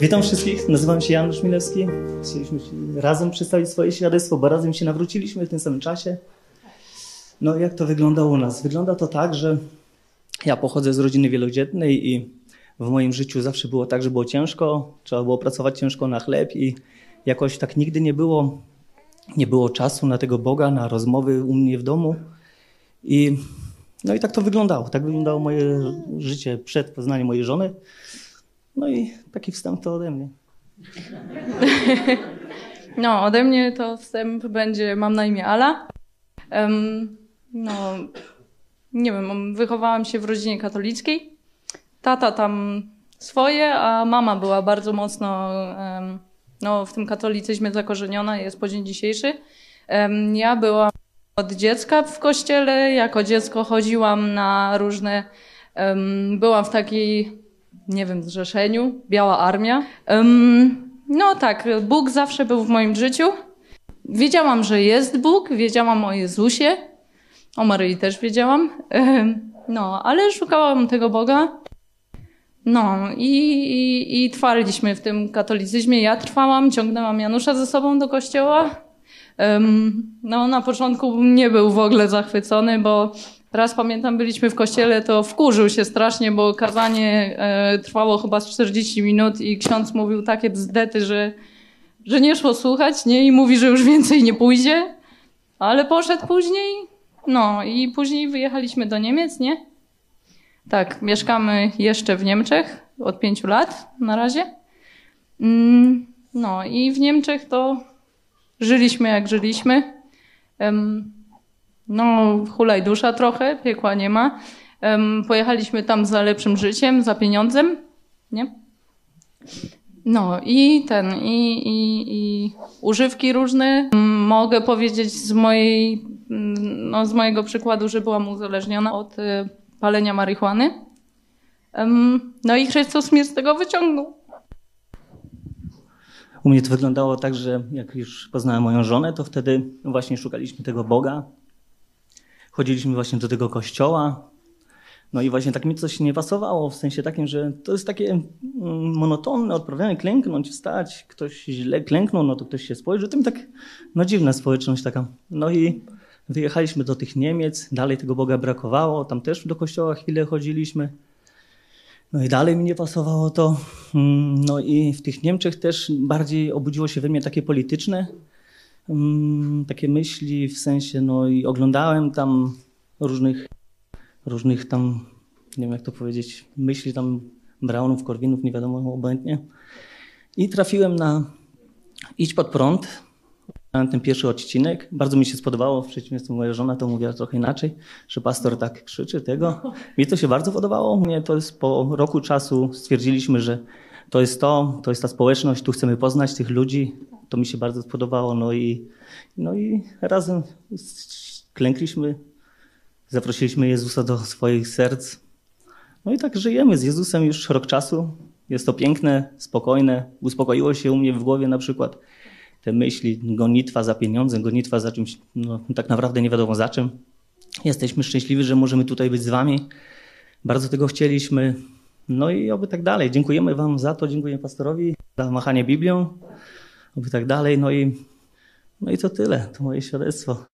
Witam wszystkich, nazywam się Janusz Milewski. Chcieliśmy razem przedstawić swoje świadectwo, bo razem się nawróciliśmy w tym samym czasie. No jak to wygląda u nas? Wygląda to tak, że ja pochodzę z rodziny wielodzietnej i w moim życiu zawsze było tak, że było ciężko, trzeba było pracować ciężko na chleb i jakoś tak nigdy nie było, nie było czasu na tego Boga, na rozmowy u mnie w domu. I no i tak to wyglądało. Tak wyglądało moje życie przed poznaniem mojej żony. No i taki wstęp to ode mnie. No, ode mnie to wstęp będzie, mam na imię Ala. Um, no, nie wiem, wychowałam się w rodzinie katolickiej. Tata tam swoje, a mama była bardzo mocno um, no, w tym katolicyzmie zakorzeniona, jest po dzień dzisiejszy. Um, ja byłam od dziecka w kościele, jako dziecko chodziłam na różne, byłam w takiej nie wiem, zrzeszeniu, Biała Armia. Um, no tak, Bóg zawsze był w moim życiu. Wiedziałam, że jest Bóg, wiedziałam o Jezusie, o Maryi też wiedziałam. Um, no, ale szukałam tego Boga. No i, i, i trwaliśmy w tym katolicyzmie. Ja trwałam, ciągnęłam Janusza ze sobą do kościoła. Um, no na początku nie był w ogóle zachwycony, bo Raz pamiętam, byliśmy w kościele, to wkurzył się strasznie, bo kazanie e, trwało chyba z 40 minut i ksiądz mówił takie zdety, że, że nie szło słuchać, nie? I mówi, że już więcej nie pójdzie. Ale poszedł później. No i później wyjechaliśmy do Niemiec, nie? Tak, mieszkamy jeszcze w Niemczech od pięciu lat na razie. Mm, no i w Niemczech to żyliśmy jak żyliśmy. No, hulaj dusza trochę, piekła nie ma. Pojechaliśmy tam za lepszym życiem, za pieniądzem, nie? No i ten, i, i, i używki różne. Mogę powiedzieć z mojej, no z mojego przykładu, że byłam uzależniona od y, palenia marihuany. No i Chrystus mnie z tego wyciągnął. U mnie to wyglądało tak, że jak już poznałem moją żonę, to wtedy właśnie szukaliśmy tego Boga, chodziliśmy właśnie do tego kościoła. No i właśnie tak mi coś nie pasowało, w sensie takim, że to jest takie mm, monotonne odprawianie, klęknąć, wstać, ktoś źle klęknął, no to ktoś się spojrzy. To mi tak, no dziwna społeczność taka. No i wyjechaliśmy do tych Niemiec, dalej tego Boga brakowało, tam też do kościoła chwilę chodziliśmy. No i dalej mi nie pasowało to. Mm, no i w tych Niemczech też bardziej obudziło się we mnie takie polityczne, takie myśli w sensie, no i oglądałem tam różnych, różnych tam, nie wiem jak to powiedzieć, myśli tam Brownów, Korwinów, nie wiadomo, obojętnie. I trafiłem na Idź pod prąd, ten pierwszy odcinek. Bardzo mi się spodobało, w przeciwieństwie moja żona to mówiła trochę inaczej, że pastor tak krzyczy tego. Mi to się bardzo podobało. Mnie to jest po roku czasu stwierdziliśmy, że to jest to, to jest ta społeczność, tu chcemy poznać tych ludzi, to mi się bardzo spodobało. No i, no i razem klękliśmy, zaprosiliśmy Jezusa do swoich serc. No i tak żyjemy z Jezusem już rok czasu. Jest to piękne, spokojne. Uspokoiło się u mnie w głowie na przykład te myśli, gonitwa za pieniądzem, gonitwa za czymś, no tak naprawdę nie wiadomo za czym. Jesteśmy szczęśliwi, że możemy tutaj być z wami. Bardzo tego chcieliśmy. No i oby tak dalej. Dziękujemy wam za to, dziękuję pastorowi za machanie Biblią i tak dalej. No i, no i to tyle, to moje świadectwo.